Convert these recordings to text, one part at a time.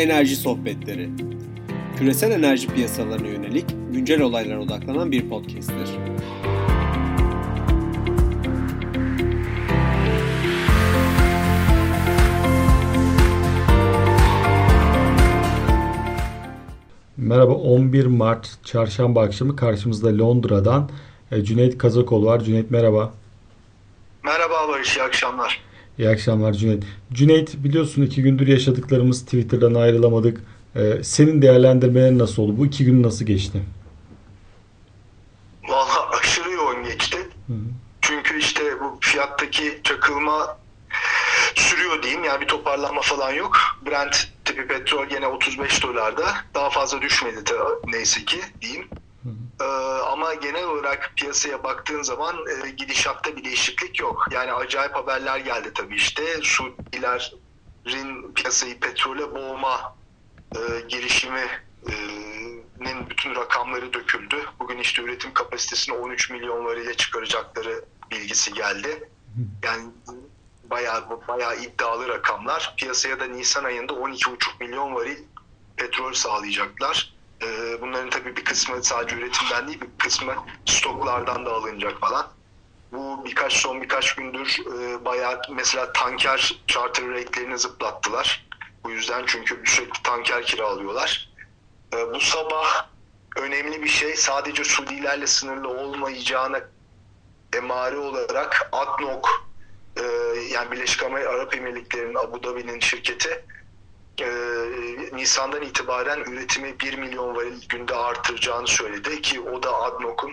Enerji Sohbetleri Küresel enerji piyasalarına yönelik güncel olaylara odaklanan bir podcast'tir. Merhaba 11 Mart çarşamba akşamı karşımızda Londra'dan e, Cüneyt Kazakoğlu var. Cüneyt merhaba. Merhaba Barış, iyi akşamlar. İyi akşamlar Cüneyt. Cüneyt biliyorsun iki gündür yaşadıklarımız Twitter'dan ayrılamadık. Ee, senin değerlendirmelerin nasıl oldu? Bu iki gün nasıl geçti? Valla aşırı yoğun geçti. Hı. Çünkü işte bu fiyattaki çakılma sürüyor diyeyim. Yani bir toparlanma falan yok. Brent tipi petrol yine 35 dolarda. Daha fazla düşmedi neyse ki diyeyim. Ee, ama genel olarak piyasaya baktığın zaman e, gidişatta bir değişiklik yok. Yani acayip haberler geldi tabii işte. Suudilerin piyasayı petrole boğma e, girişiminin bütün rakamları döküldü. Bugün işte üretim kapasitesini 13 milyon varile çıkaracakları bilgisi geldi. Yani bayağı bayağı iddialı rakamlar. Piyasaya da Nisan ayında 12,5 milyon varil petrol sağlayacaklar. Ee, bunların tabii bir kısmı sadece üretimden değil bir kısmı stoklardan da alınacak falan. Bu birkaç son birkaç gündür e, bayağı mesela tanker charter rate'lerini zıplattılar. Bu yüzden çünkü sürekli tanker kiralıyorlar. E, bu sabah önemli bir şey sadece Suudilerle sınırlı olmayacağına emare olarak ADNOK e, yani Birleşik Arap Emirlikleri'nin Abu Dhabi'nin şirketi e, Nisan'dan itibaren üretimi 1 milyon varil günde artıracağını söyledi ki o da ADNOK'un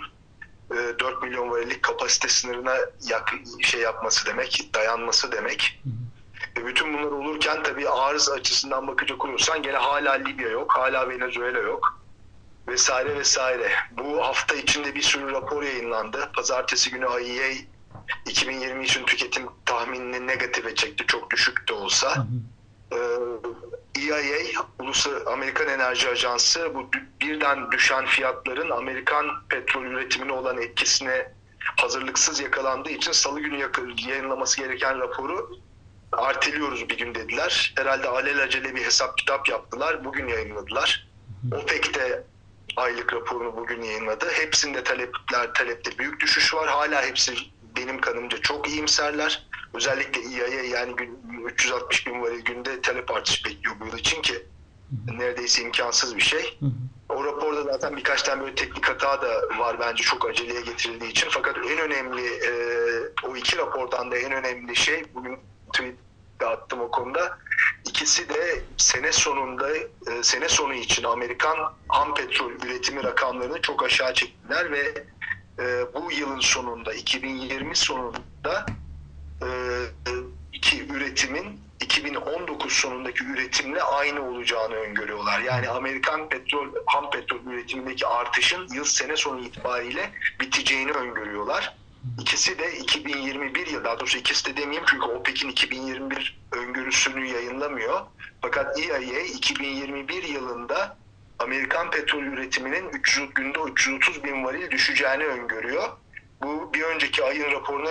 e, 4 milyon varillik kapasite sınırına yak, şey yapması demek, dayanması demek. Hı hı. E, bütün bunlar olurken tabii arız açısından bakacak olursan gene hala Libya yok, hala Venezuela yok vesaire vesaire. Bu hafta içinde bir sürü rapor yayınlandı. Pazartesi günü IEA 2020 için tüketim tahminini negatife çekti çok düşük de olsa. Hı hı. EIA, Ulusal Amerikan Enerji Ajansı bu birden düşen fiyatların Amerikan petrol üretimine olan etkisine hazırlıksız yakalandığı için salı günü yayınlaması gereken raporu erteliyoruz bir gün dediler. Herhalde alelacele bir hesap kitap yaptılar. Bugün yayınladılar. OPEC de aylık raporunu bugün yayınladı. Hepsinde talepler talepte büyük düşüş var. Hala hepsi benim kanımca çok iyimserler. Özellikle EIA yani 360 bin varil günde talep artışı bekliyor bu yıl için ki neredeyse imkansız bir şey. O raporda zaten birkaç tane böyle teknik hata da var bence çok aceleye getirildiği için. Fakat en önemli e, o iki rapordan da en önemli şey bugün tweet'te attım o konuda. İkisi de sene sonunda e, sene sonu için Amerikan ham petrol üretimi rakamlarını çok aşağı çektiler ve e, bu yılın sonunda 2020 sonunda iki üretimin 2019 sonundaki üretimle aynı olacağını öngörüyorlar. Yani Amerikan petrol ham petrol üretimindeki artışın yıl sene sonu itibariyle biteceğini öngörüyorlar. İkisi de 2021 yıl, daha doğrusu ikisi de demeyeyim çünkü OPEC'in 2021 öngörüsünü yayınlamıyor. Fakat EIA 2021 yılında Amerikan petrol üretiminin 300 günde 330 bin varil düşeceğini öngörüyor. Bu bir önceki ayın raporuna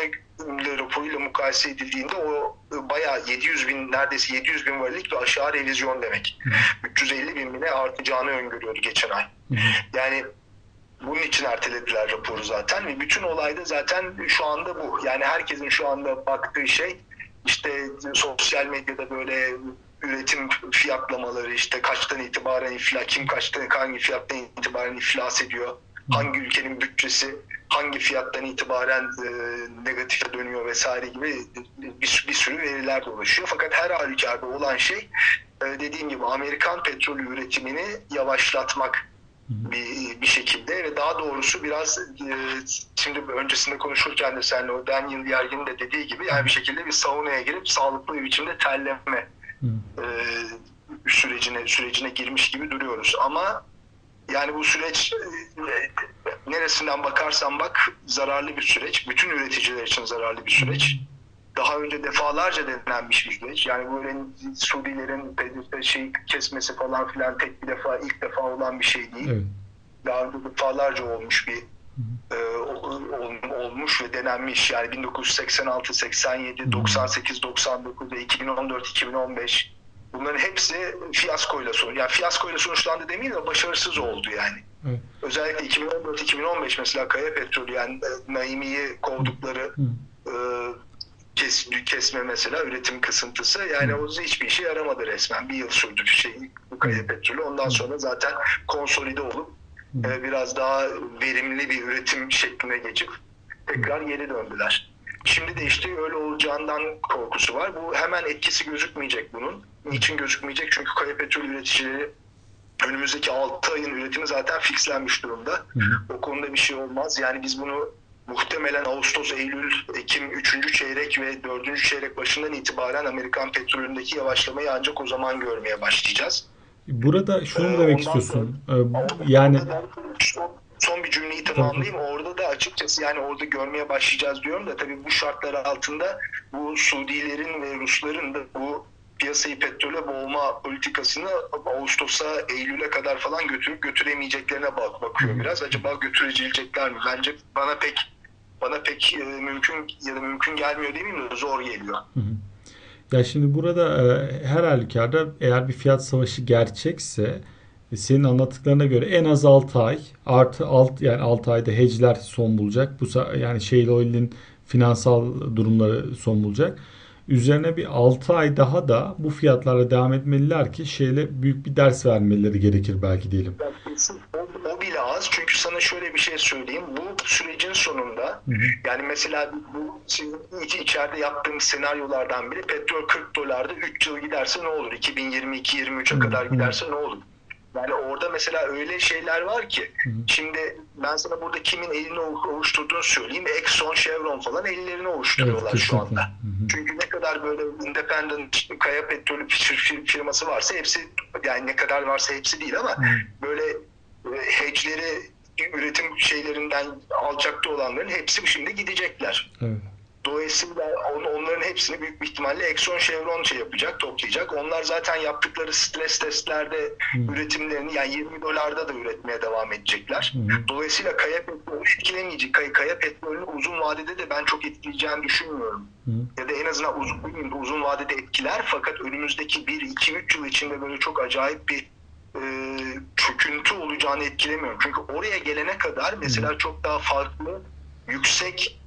raporuyla mukayese edildiğinde o bayağı 700 bin neredeyse 700 bin varlık bir aşağı revizyon demek. Hı. 350 bin bine artacağını öngörüyordu geçen ay. Hı. Yani bunun için ertelediler raporu zaten ve bütün olayda zaten şu anda bu. Yani herkesin şu anda baktığı şey işte sosyal medyada böyle üretim fiyatlamaları işte kaçtan itibaren iflas, kim kaçtan hangi fiyattan itibaren iflas ediyor, hangi ülkenin bütçesi hangi fiyattan itibaren e, negatife dönüyor vesaire gibi bir, bir sürü veriler dolaşıyor. Fakat her halükarda olan şey e, dediğim gibi Amerikan petrol üretimini yavaşlatmak bir, bir şekilde ve daha doğrusu biraz e, şimdi öncesinde konuşurken de seninle o Daniel Yergin de dediği gibi yani bir şekilde bir saunaya girip sağlıklı bir biçimde terleme e, sürecine sürecine girmiş gibi duruyoruz. Ama yani bu süreç e, neresinden bakarsan bak zararlı bir süreç. Bütün üreticiler için zararlı bir süreç. Daha önce defalarca denenmiş bir süreç. Yani böyle Suudilerin şey kesmesi falan filan tek bir defa ilk defa olan bir şey değil. Evet. Daha önce defalarca olmuş bir e, olmuş ve denenmiş. Yani 1986, 87, 98, 99 ve 2014, 2015 Bunların hepsi fiyaskoyla sonuç. Yani fiyaskoyla sonuçlandı demeyeyim de başarısız oldu yani. Evet. Özellikle 2014-2015 mesela Kaya Petrolü yani e, Naimi'yi kovdukları e, kes, kesme mesela üretim kısıntısı yani o hiçbir işe yaramadı resmen. Bir yıl sürdü şey bu Kaya Petrolü. Ondan sonra zaten konsolide olup e, biraz daha verimli bir üretim şekline geçip tekrar geri döndüler. Şimdi de işte öyle olacağından korkusu var. Bu hemen etkisi gözükmeyecek bunun. Niçin gözükmeyecek? Çünkü Kaya Petrol üreticileri önümüzdeki 6 ayın üretimi zaten fixlenmiş durumda. Hı hı. O konuda bir şey olmaz. Yani biz bunu muhtemelen Ağustos, Eylül, Ekim 3. çeyrek ve 4. çeyrek başından itibaren Amerikan petrolündeki yavaşlamayı ancak o zaman görmeye başlayacağız. Burada şunu Ee, demek istiyorsun? Ee, yani son, son bir cümleyi tamamlayayım. Orada da açıkçası yani orada görmeye başlayacağız diyorum da tabii bu şartlar altında bu Suudilerin ve Rusların da bu piyasayı petrole boğma politikasını Ağustos'a, Eylül'e kadar falan götürüp götüremeyeceklerine bak bakıyor biraz. Acaba götürecekler mi? Bence bana pek bana pek e, mümkün ya da mümkün gelmiyor demeyeyim de zor geliyor. Ya şimdi burada e, her halükarda eğer bir fiyat savaşı gerçekse e, senin anlattıklarına göre en az 6 ay artı alt yani 6 ayda hedge'ler son bulacak. Bu yani Shale Oil'in finansal durumları son bulacak. Üzerine bir 6 ay daha da bu fiyatlarla devam etmeliler ki şeyle büyük bir ders vermeleri gerekir belki diyelim. O, bile az çünkü sana şöyle bir şey söyleyeyim. Bu sürecin sonunda Hı hı. yani mesela bu sizin iç- içeride yaptığımız senaryolardan biri petrol 40 dolarda 3 yıl giderse ne olur? 2022-23'e Hı kadar giderse ne olur? Yani orada mesela öyle şeyler var ki hı. şimdi ben sana burada kimin elini o- ovuşturduğunu söyleyeyim. Exxon, Chevron falan ellerini ovuşturuyorlar Evet, şu anda. Hı. Çünkü ne kadar böyle independent kaya petrolü fir- fir- firması varsa hepsi yani ne kadar varsa hepsi değil ama Hı. böyle e, hedge'leri üretim şeylerinden alçakta olanların hepsi şimdi gidecekler. Evet. Dolayısıyla on- onların hepsini büyük bir ihtimalle Exxon Chevron şey yapacak, toplayacak. Onlar zaten yaptıkları stres testlerde Hı. üretimlerini yani 20 dolarda da üretmeye devam edecekler. Hı. Dolayısıyla kaya petrolü etkilemeyecek. Kaya, kaya petrolünü uzun vadede de ben çok etkileyeceğini düşünmüyorum. Hı. Ya da en azından uzun, uzun vadede etkiler. Fakat önümüzdeki 1, 2, 3 yıl içinde böyle çok acayip bir e, çöküntü olacağını etkilemiyorum. Çünkü oraya gelene kadar mesela çok daha farklı, yüksek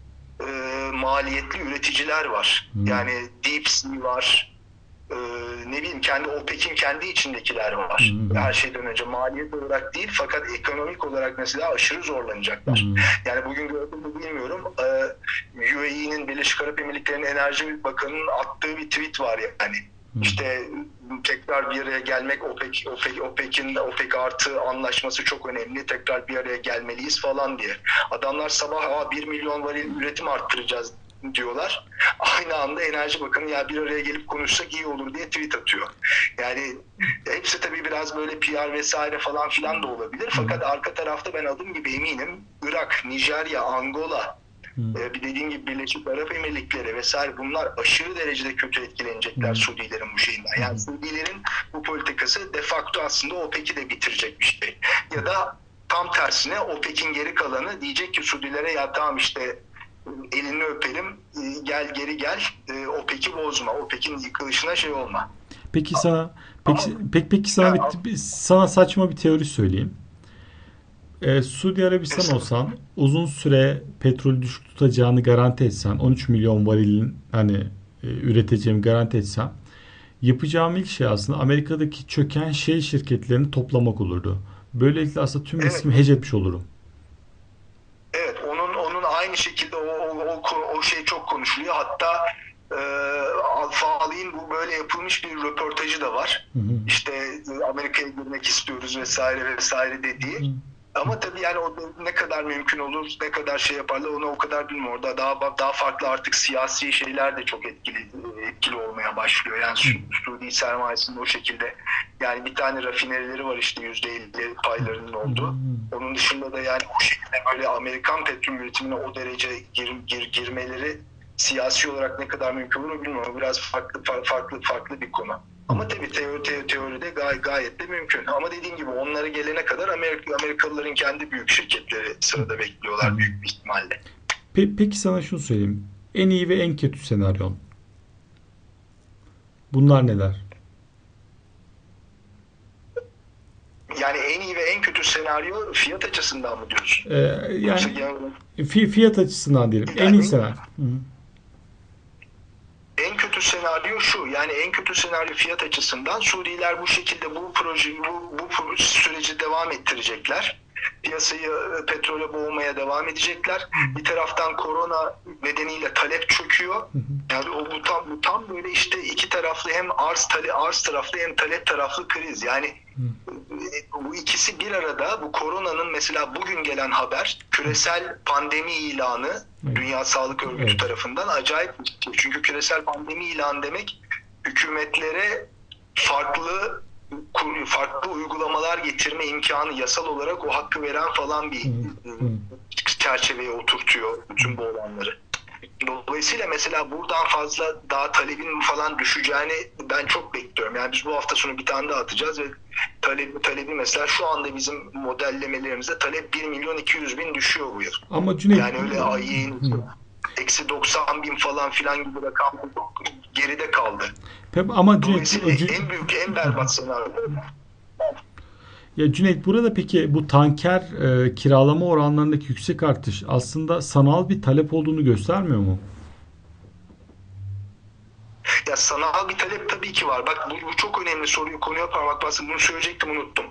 e, maliyetli üreticiler var. Hı. Yani Deep Sea var. E, ne bileyim kendi OPEC'in kendi içindekiler var. Hı. Her şeyden önce maliyet olarak değil fakat ekonomik olarak mesela aşırı zorlanacaklar. Hı. Yani bugün gördüm mü bilmiyorum. Ee, UAE'nin Birleşik Arap Emirlikleri'nin Enerji Bakanı'nın attığı bir tweet var yani. Hı. İşte tekrar bir araya gelmek OPEC, OPEC, OPEC'in OPEC artı anlaşması çok önemli. Tekrar bir araya gelmeliyiz falan diye. Adamlar sabah Aa, 1 milyon varil üretim arttıracağız diyorlar. Aynı anda Enerji Bakanı ya bir araya gelip konuşsak iyi olur diye tweet atıyor. Yani hepsi tabii biraz böyle PR vesaire falan filan da olabilir. Fakat arka tarafta ben adım gibi eminim Irak, Nijerya, Angola, Hı. e, bir dediğim gibi Birleşik Arap Emirlikleri vesaire bunlar aşırı derecede kötü etkilenecekler Hı. Suudilerin bu şeyinden. Yani Suudilerin bu politikası de facto aslında OPEC'i de bitirecek bir şey. Ya da tam tersine OPEC'in geri kalanı diyecek ki Suudilere ya tamam işte elini öpelim e, gel geri gel e, OPEC'i bozma OPEC'in yıkılışına şey olma. Peki sana peki peki, peki sana bir- sana saçma bir teori söyleyeyim. Ee, Suudi Arabistan olsan uzun süre petrol düşük tutacağını garanti etsen 13 milyon varilin hani e, üreteceğimi garanti etsen yapacağım ilk şey aslında Amerika'daki çöken şey şirketlerini toplamak olurdu. Böylelikle aslında tüm Evet. riskimi hedge etmiş olurum. Evet onun onun aynı şekilde o, o, o, o şey çok konuşuluyor. Hatta e, Alfa Ali'nin bu böyle yapılmış bir röportajı da var. Hı hı. İşte e, Amerika'ya girmek istiyoruz vesaire vesaire dediği. Hı. Ama tabii yani o ne kadar mümkün olur, ne kadar şey yaparlar onu o kadar bilmiyorum. Orada daha daha farklı artık siyasi şeyler de çok etkili etkili olmaya başlıyor. Yani Su- Suudi sermayesinin o şekilde yani bir tane rafinerileri var işte yüzde elli paylarının olduğu. Onun dışında da yani o şekilde böyle Amerikan petrol üretimine o derece gir, gir, girmeleri siyasi olarak ne kadar mümkün olur bilmiyorum. Biraz farklı farklı farklı bir konu. Ama tabii teori, teori, teoride gay, gayet de mümkün. Ama dediğim gibi onlara gelene kadar Amerika, Amerikalıların kendi büyük şirketleri sırada bekliyorlar büyük bir ihtimalle. Pe- peki sana şunu söyleyeyim. En iyi ve en kötü senaryon. Bunlar neler? Yani en iyi ve en kötü senaryo fiyat açısından mı diyorsun? Ee, yani, yani fiyat açısından diyelim. Yani, en iyi senaryo. Hı kötü senaryo şu. Yani en kötü senaryo fiyat açısından Suriyeliler bu şekilde bu proje bu, bu süreci devam ettirecekler. Piyasayı e, petrole boğmaya devam edecekler. Bir taraftan korona nedeniyle talep çöküyor. Yani o bu tam bu tam böyle işte iki taraflı hem arz tale arz taraflı hem talep taraflı kriz. Yani ikisi bir arada bu koronanın mesela bugün gelen haber küresel pandemi ilanı. Dünya Sağlık Örgütü Evet. tarafından acayip. Çünkü küresel pandemi ilan demek hükümetlere farklı farklı uygulamalar getirme imkanı yasal olarak o hakkı veren falan bir çerçeveye oturtuyor bütün bu olanları. Dolayısıyla mesela buradan fazla daha talebin falan düşeceğini ben çok bekliyorum. Yani biz bu hafta sonu bir tane daha atacağız ve talep, talebi mesela şu anda bizim modellemelerimizde talep 1 milyon 200 bin düşüyor bu yıl. Ama Cüneyt Yani öyle ayın eksi 90 bin falan filan gibi rakam geride kaldı. Peki ama Cüneyt, en büyük, en berbat senaryo. ya Cüneyt burada peki bu tanker e, kiralama oranlarındaki yüksek artış aslında sanal bir talep olduğunu göstermiyor mu? Ya sanal bir talep tabii ki var. Bak bu, bu çok önemli soruyu konuya parmak bastım. Bunu söyleyecektim unuttum.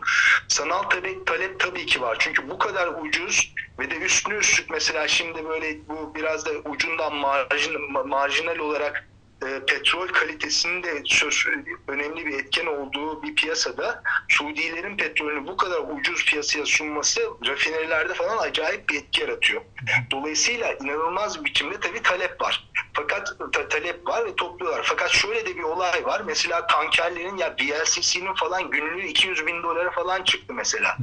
Sanal talep, talep tabii ki var. Çünkü bu kadar ucuz ve de üstüne üstlük mesela şimdi böyle bu biraz da ucundan marjin, ma- marjinal olarak e, petrol kalitesinin de söz önemli bir etken olduğu bir piyasada Suudilerin petrolünü bu kadar ucuz piyasaya sunması rafinerilerde falan acayip bir etki yaratıyor. Dolayısıyla inanılmaz bir biçimde tabii talep var. Fakat ta- talep var ve topluyorlar. Fakat şöyle de bir olay var. Mesela tankerlerin ya VLCC'nin falan günlüğü 200 bin dolara falan çıktı mesela.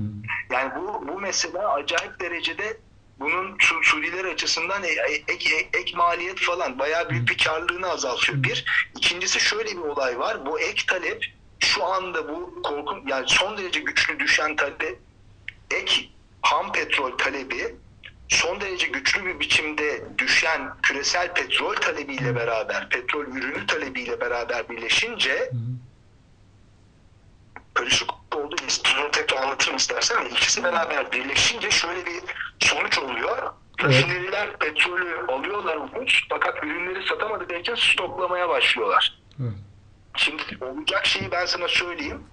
Yani bu, bu mesela acayip derecede bunun Su- Suriyeliler açısından e- e- ek, ek, ek maliyet falan bayağı büyük bir karlılığını azaltıyor. Bir. İkincisi şöyle bir olay var. Bu ek talep şu anda bu korkun yani son derece güçlü düşen talep ek ham petrol talebi son derece güçlü bir biçimde düşen küresel petrol talebiyle beraber, petrol ürünü talebiyle beraber birleşince karışık oldu. Bunu tekrar anlatırım istersen. İkisi beraber birleşince şöyle bir sonuç oluyor. Evet. Rafineriler petrolü alıyorlar ucuz fakat ürünleri satamadıkları için stoklamaya başlıyorlar. Evet. Şimdi olacak şeyi ben sana söyleyeyim.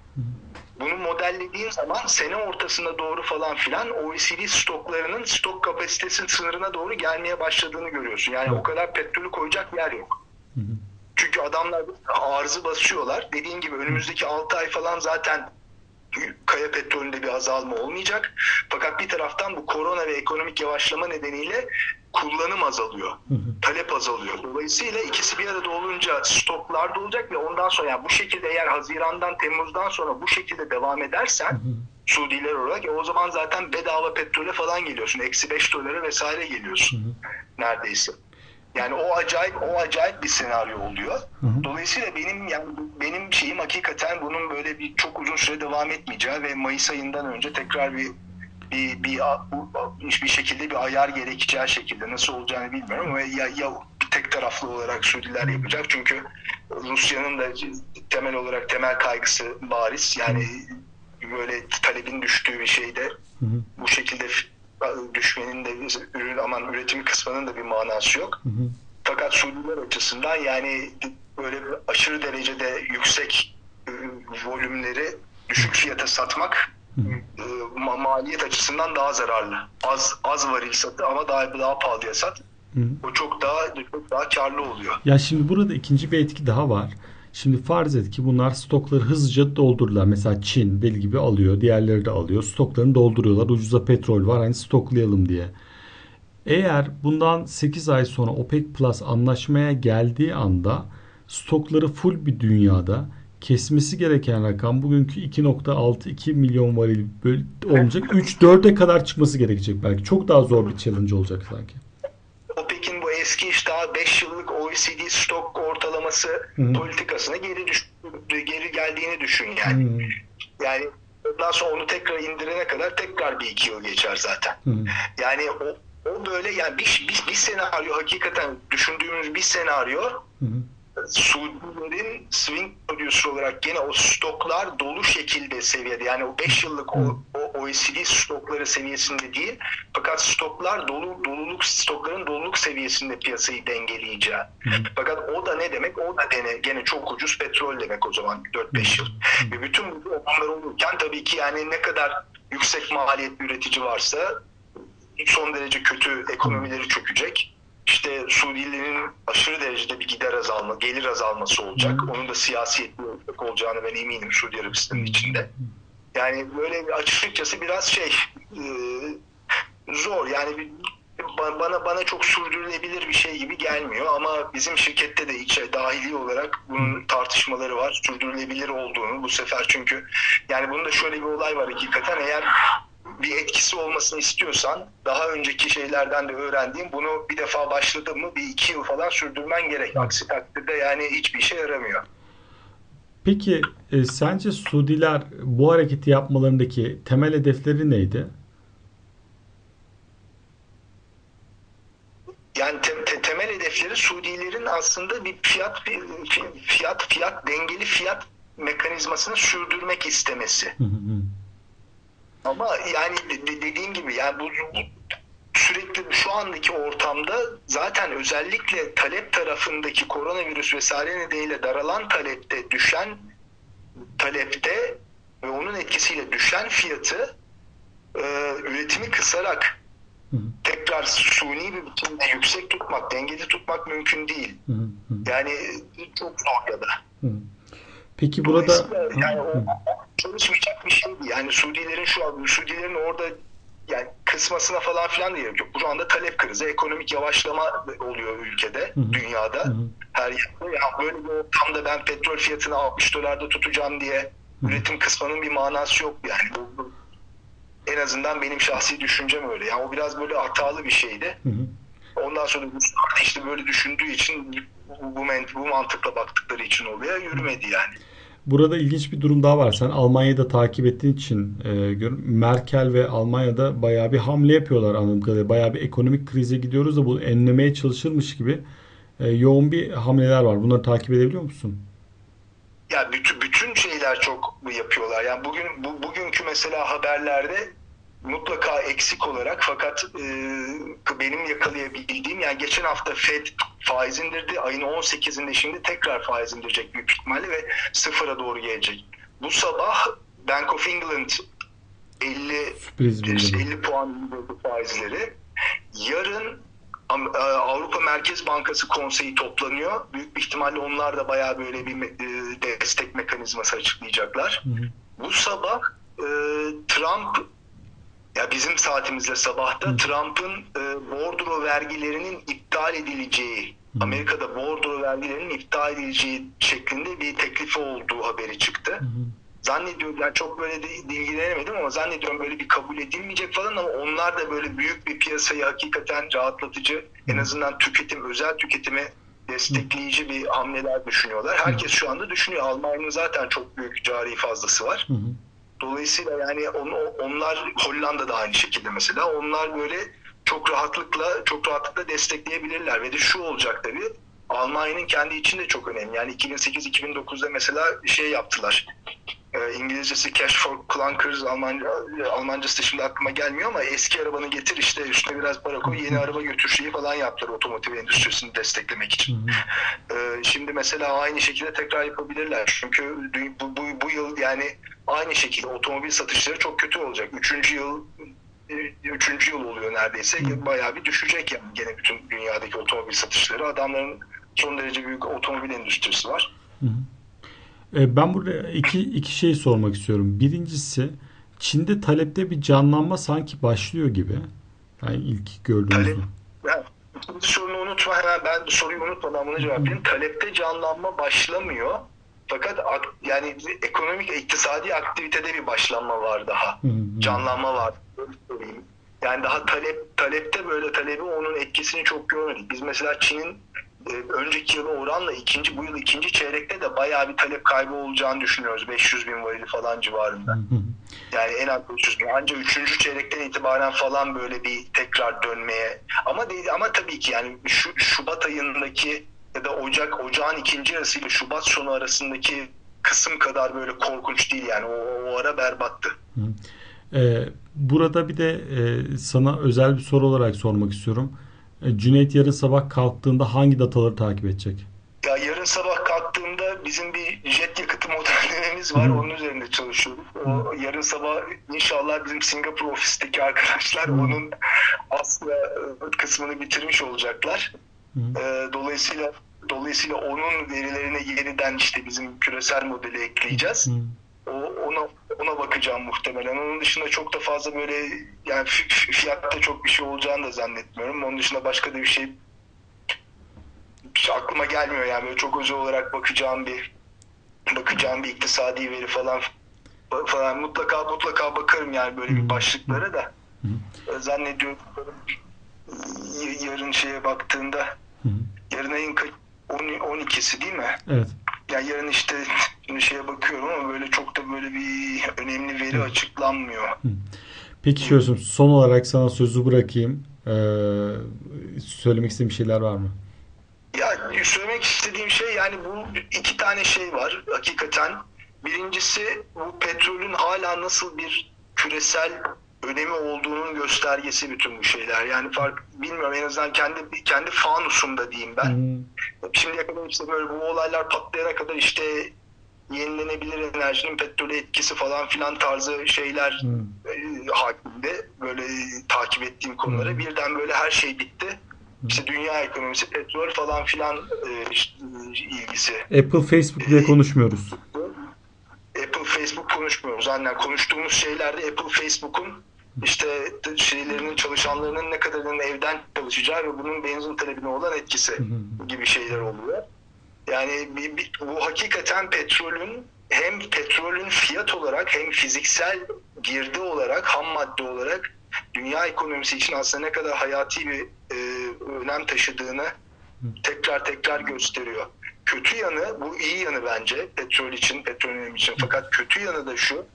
Bunu modellediğin zaman sene ortasına doğru falan filan OECD stoklarının stok kapasitesinin sınırına doğru gelmeye başladığını görüyorsun. Yani Evet. o kadar petrolü koyacak yer yok. Çünkü adamlar arzı basıyorlar. Dediğim gibi önümüzdeki 6 ay falan zaten kaya petrolünde bir azalma olmayacak. Fakat bir taraftan bu korona ve ekonomik yavaşlama nedeniyle kullanım azalıyor. Talep azalıyor. Dolayısıyla ikisi bir arada olunca stoklar da olacak ve ondan sonra yani bu şekilde eğer Haziran'dan Temmuz'dan sonra bu şekilde devam edersen Suudiler olarak e o zaman zaten bedava petrole falan geliyorsun. Eksi 5 dolara vesaire geliyorsun. Neredeyse. Yani o acayip o acayip bir senaryo oluyor. hı. Dolayısıyla benim yani benim şeyim hakikaten bunun böyle bir çok uzun süre devam etmeyeceği ve Mayıs ayından önce tekrar bir bir bir, bir şekilde bir ayar gerekeceği şekilde nasıl olacağını bilmiyorum ama ya, ya tek taraflı olarak Suudiler yapacak çünkü Rusya'nın da temel olarak temel kaygısı bariz yani böyle talebin düştüğü bir şeyde Hı hı. bu şekilde düşmenin de ürün aman üretimi kısmının da bir manası yok. Hı hı. Fakat Suudiler açısından yani böyle aşırı derecede yüksek e, volümleri düşük fiyata satmak e, ma- maliyet açısından daha zararlı. Az az varil satı ama daha daha pahalıya sat. Hı. O çok daha çok daha karlı oluyor. Ya şimdi burada ikinci bir etki daha var. Şimdi farz et ki bunlar stokları hızlıca doldururlar. Mesela Çin deli gibi alıyor. Diğerleri de alıyor. Stoklarını dolduruyorlar. Ucuza petrol var. Hani stoklayalım diye. Eğer bundan 8 ay sonra OPEC Plus anlaşmaya geldiği anda stokları full bir dünyada kesmesi gereken rakam bugünkü 2.6-2 milyon varil olacak. 3-4'e kadar çıkması gerekecek belki. Çok daha zor bir challenge olacak sanki. Eski işte 5 yıllık OECD stok ortalaması Hı. politikasına geri düş geri geldiğini düşün yani. Hmm. Yani ondan sonra onu tekrar indirene kadar tekrar bir iki yıl geçer zaten. Hmm. Yani o, o böyle yani bir, bir, bir senaryo hakikaten düşündüğümüz bir senaryo Hı hı. Suudilerin swing producer olarak gene o stoklar dolu şekilde seviyede yani o 5 yıllık o, o OECD stokları seviyesinde değil. Fakat stoklar dolu doluluk stokların doluluk seviyesinde piyasayı dengeleyeceği. Fakat o da ne demek? O da gene, gene çok ucuz petrol demek o zaman 4-5 yıl. Ve bütün bu olanlar olurken tabii ki yani ne kadar yüksek maliyetli üretici varsa son derece kötü ekonomileri çökecek. İşte Suudilerin aşırı derecede bir gider azalma, gelir azalması olacak. Onun da siyasi etki olacağını ben eminim Suudi Arabistan'ın içinde. Yani böyle açıkçası biraz şey e, zor yani bir, bana bana çok sürdürülebilir bir şey gibi gelmiyor ama bizim şirkette de içe dahili olarak bunun tartışmaları var. Sürdürülebilir olduğunu bu sefer çünkü yani bunda şöyle bir olay var hakikaten eğer bir etkisi olmasını istiyorsan daha önceki şeylerden de öğrendiğim bunu bir defa başladın mı bir iki yıl falan sürdürmen gerek. Aksi takdirde yani hiçbir işe yaramıyor. Peki e, sence Suudiler bu hareketi yapmalarındaki temel hedefleri neydi? Yani te, te, temel hedefleri Suudilerin aslında bir fiyat bir fiyat fiyat dengeli fiyat mekanizmasını sürdürmek istemesi. Ama yani de, dediğim gibi yani bu, bu sürekli şu andaki ortamda zaten özellikle talep tarafındaki koronavirüs vesaire nedeniyle daralan talepte düşen talepte ve onun etkisiyle düşen fiyatı e, üretimi kısarak tekrar suni bir biçimde yüksek tutmak, dengeli tutmak mümkün değil. Yani çok zor ya da. Peki burada yani o, çalışmayacak bir şeydi. Yani Suudilerin şu an Suudilerin orada yani kısmasına falan filan gerek yok. Şu anda talep krizi, ekonomik yavaşlama oluyor ülkede, hı-hı. dünyada. Hı-hı. Her yerde. Yani böyle bir ortamda ben petrol fiyatını 60 dolarda tutacağım diye Hı-hı. üretim kısmanın bir manası yok yani. En azından benim şahsi düşüncem öyle. Yani o biraz böyle hatalı bir şeydi. Hı-hı. Ondan sonra işte böyle düşündüğü için bu, bu, bu mantıkla baktıkları için oluyor. Yürümedi yani. Burada ilginç bir durum daha var. Sen Almanya'yı da takip ettiğin için e, Merkel ve Almanya'da bayağı bir hamle yapıyorlar anladığım kadarıyla. Bayağı bir ekonomik krize gidiyoruz da bu enlemeye çalışılmış gibi e, yoğun bir hamleler var. Bunları takip edebiliyor musun? Ya bütün bütün şeyler çok yapıyorlar. Yani bugün bu, bugünkü mesela haberlerde mutlaka eksik olarak fakat e, benim yakalayabildiğim yani geçen hafta Fed faiz indirdi. Ayın 18'inde şimdi tekrar faiz indirecek büyük ihtimalle ve sıfıra doğru gelecek. Bu sabah Bank of England 50 50 puan indirdi faizleri. Yarın e, Avrupa Merkez Bankası konseyi toplanıyor. Büyük bir ihtimalle onlar da bayağı böyle bir e, destek mekanizması açıklayacaklar. Hı hı. Bu sabah e, Trump ya bizim saatimizde sabahta Hı. Trump'ın e, bordro vergilerinin iptal edileceği, Hı. Amerika'da bordro vergilerinin iptal edileceği şeklinde bir teklifi olduğu haberi çıktı. Hı. Zannediyorum yani çok böyle de ilgilenemedim ama zannediyorum böyle bir kabul edilmeyecek falan ama onlar da böyle büyük bir piyasayı hakikaten rahatlatıcı, Hı. en azından tüketim, özel tüketimi destekleyici bir hamleler düşünüyorlar. Herkes şu anda düşünüyor. Almanya'nın zaten çok büyük cari fazlası var. Hı hı. Dolayısıyla yani on, onlar Hollanda'da aynı şekilde mesela onlar böyle çok rahatlıkla çok rahatlıkla destekleyebilirler ve de şu olacak tabii Almanya'nın kendi içinde çok önemli. Yani 2008-2009'da mesela şey yaptılar. E, İngilizcesi Cash for Clunkers, Almanca, Almancası da şimdi aklıma gelmiyor ama eski arabanı getir işte üstüne biraz para koy yeni araba götür şeyi falan yaptılar otomotiv endüstrisini desteklemek için. E, şimdi mesela aynı şekilde tekrar yapabilirler. Çünkü bu, bu, bu yıl yani aynı şekilde otomobil satışları çok kötü olacak. Üçüncü yıl üçüncü yıl oluyor neredeyse. Bayağı bir düşecek yani gene bütün dünyadaki otomobil satışları. Adamların son derece büyük otomobil endüstrisi var. Hı hı. Ben burada iki, iki şey sormak istiyorum. Birincisi Çin'de talepte bir canlanma sanki başlıyor gibi. Yani ilk gördüğümüzde. Talep, yani, sorunu unutma hemen ben soruyu unutmadan bunu cevaplayayım. Talepte canlanma başlamıyor. Fakat yani ekonomik iktisadi aktivitede bir başlanma var daha. Canlanma var. Yani daha talep talepte böyle talebi onun etkisini çok görmedik. Biz mesela Çin'in e, önceki yıla oranla ikinci bu yıl ikinci çeyrekte de bayağı bir talep kaybı olacağını düşünüyoruz. 500 bin varili falan civarında. Yani en az 500 bin. Ancak üçüncü çeyrekten itibaren falan böyle bir tekrar dönmeye. Ama değil, ama tabii ki yani şu Şubat ayındaki ya da Ocak Ocağın ikinci yarısıyla Şubat sonu arasındaki kısım kadar böyle korkunç değil yani o, o ara berbattı. Ee, burada bir de e, sana özel bir soru olarak sormak istiyorum. E, Cüneyt yarın sabah kalktığında hangi dataları takip edecek? Ya yarın sabah kalktığımda bizim bir jet yakıtı modellememiz var. Hı. Onun üzerinde çalışıyoruz. O yarın sabah inşallah bizim Singapur ofisteki arkadaşlar Hı. onun aslında e, kısmını bitirmiş olacaklar. Hı. E, Dolayısıyla dolayısıyla onun verilerini yeniden işte bizim küresel modele ekleyeceğiz. Hı. Bakacağım muhtemelen. Onun dışında çok da fazla böyle yani fi- fi- fiyatta çok bir şey olacağını da zannetmiyorum. Onun dışında başka da bir şey aklıma gelmiyor yani böyle çok özel olarak bakacağım bir bakacağım bir iktisadi veri falan falan mutlaka mutlaka bakarım yani böyle bir başlıklara da E, zannediyorum yarın şeye baktığında Hı. yarın ayın kaç- 10 12'si değil mi? Evet. Yani yarın işte şimdi şeye bakıyorum ama böyle çok da böyle bir önemli veri açıklanmıyor. Peki şöyle son olarak sana sözü bırakayım. Ee, söylemek istediğin bir şeyler var mı? Ya söylemek istediğim şey yani bu iki tane şey var hakikaten. Birincisi bu petrolün hala nasıl bir küresel önemi olduğunun göstergesi bütün bu şeyler. Yani fark bilmiyorum en azından kendi kendi fanusumda diyeyim ben. Hı. Şimdiye kadar işte böyle bu olaylar patlayana kadar işte yenilenebilir enerjinin petrole etkisi falan filan tarzı şeyler Hı. e, hakimde böyle takip ettiğim konuları Hı. birden böyle her şey bitti. İşte dünya ekonomisi, petrol falan filan e, işte, e, ilgisi. Apple, Facebook diye konuşmuyoruz. Apple, Facebook konuşmuyoruz. Aynen konuştuğumuz şeylerde Apple, Facebook'un işte şeylerinin çalışanlarının ne kadarının evden çalışacağı ve bunun benzin talebine olan etkisi gibi şeyler oluyor. Yani bir, bir- bu hakikaten petrolün hem petrolün fiyat olarak hem fiziksel girdi olarak ham madde olarak dünya ekonomisi için aslında ne kadar hayati bir e, önem taşıdığını tekrar tekrar gösteriyor. Kötü yanı bu iyi yanı bence petrol için, petrol için. Fakat kötü yanı da şu.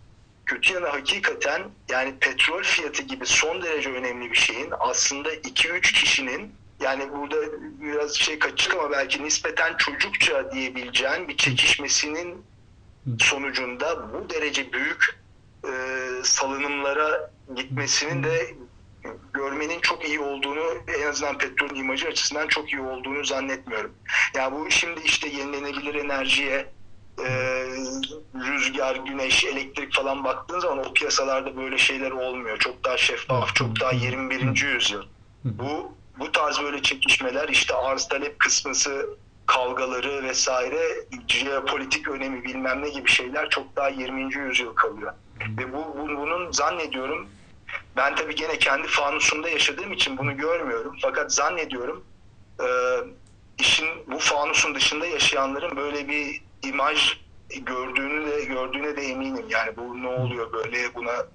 Kötü yanı hakikaten yani petrol fiyatı gibi son derece önemli bir şeyin aslında 2-3 kişinin yani burada biraz şey kaçık ama belki nispeten çocukça diyebileceğin bir çekişmesinin sonucunda bu derece büyük e, salınımlara gitmesinin de görmenin çok iyi olduğunu en azından petrol imajı açısından çok iyi olduğunu zannetmiyorum. Ya bu şimdi işte yenilenebilir enerjiye rüzgar, güneş, elektrik falan baktığın zaman o piyasalarda böyle şeyler olmuyor. Çok daha şeffaf, çok daha 21. yüzyıl. Bu bu tarz böyle çekişmeler işte arz talep kısmısı kavgaları vesaire jeopolitik önemi bilmem ne gibi şeyler çok daha 20. yüzyıl kalıyor. Ve bu, bu bunun zannediyorum ben tabii gene kendi fanusumda yaşadığım için bunu görmüyorum. Fakat zannediyorum e, işin bu fanusun dışında yaşayanların böyle bir imaj gördüğünü de gördüğüne de eminim. Yani bu ne oluyor böyle buna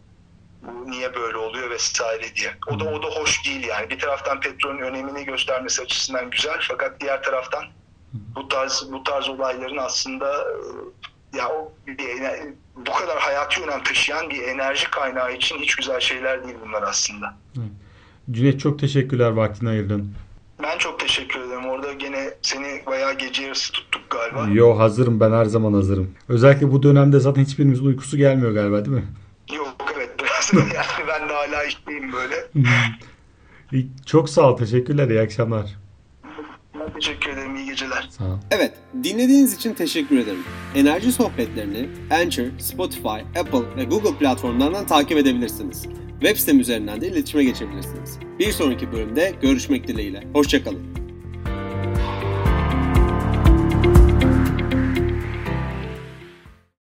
bu niye böyle oluyor vesaire diye. O da o da hoş değil yani. Bir taraftan petrolün önemini göstermesi açısından güzel fakat diğer taraftan bu tarz bu tarz olayların aslında e, ya o bir bu kadar hayati önem taşıyan bir enerji kaynağı için hiç güzel şeyler değil bunlar aslında. Cüneyt çok teşekkürler vaktini ayırdın. Ben çok teşekkür ederim. Orada gene seni bayağı gece yarısı tuttuk galiba. Yo hazırım ben her zaman hazırım. Özellikle bu dönemde zaten hiçbirimizin uykusu gelmiyor galiba değil mi? Yok evet biraz yani ben de hala işteyim böyle. İyi, Çok sağ ol teşekkürler iyi akşamlar. Ben teşekkür ederim. İyi geceler. Sağ ol. Evet, dinlediğiniz için teşekkür ederim. Enerji sohbetlerini Anchor, Spotify, Apple ve Google platformlarından takip edebilirsiniz. Web sitem üzerinden de iletişime geçebilirsiniz. Bir sonraki bölümde görüşmek dileğiyle. Hoşçakalın.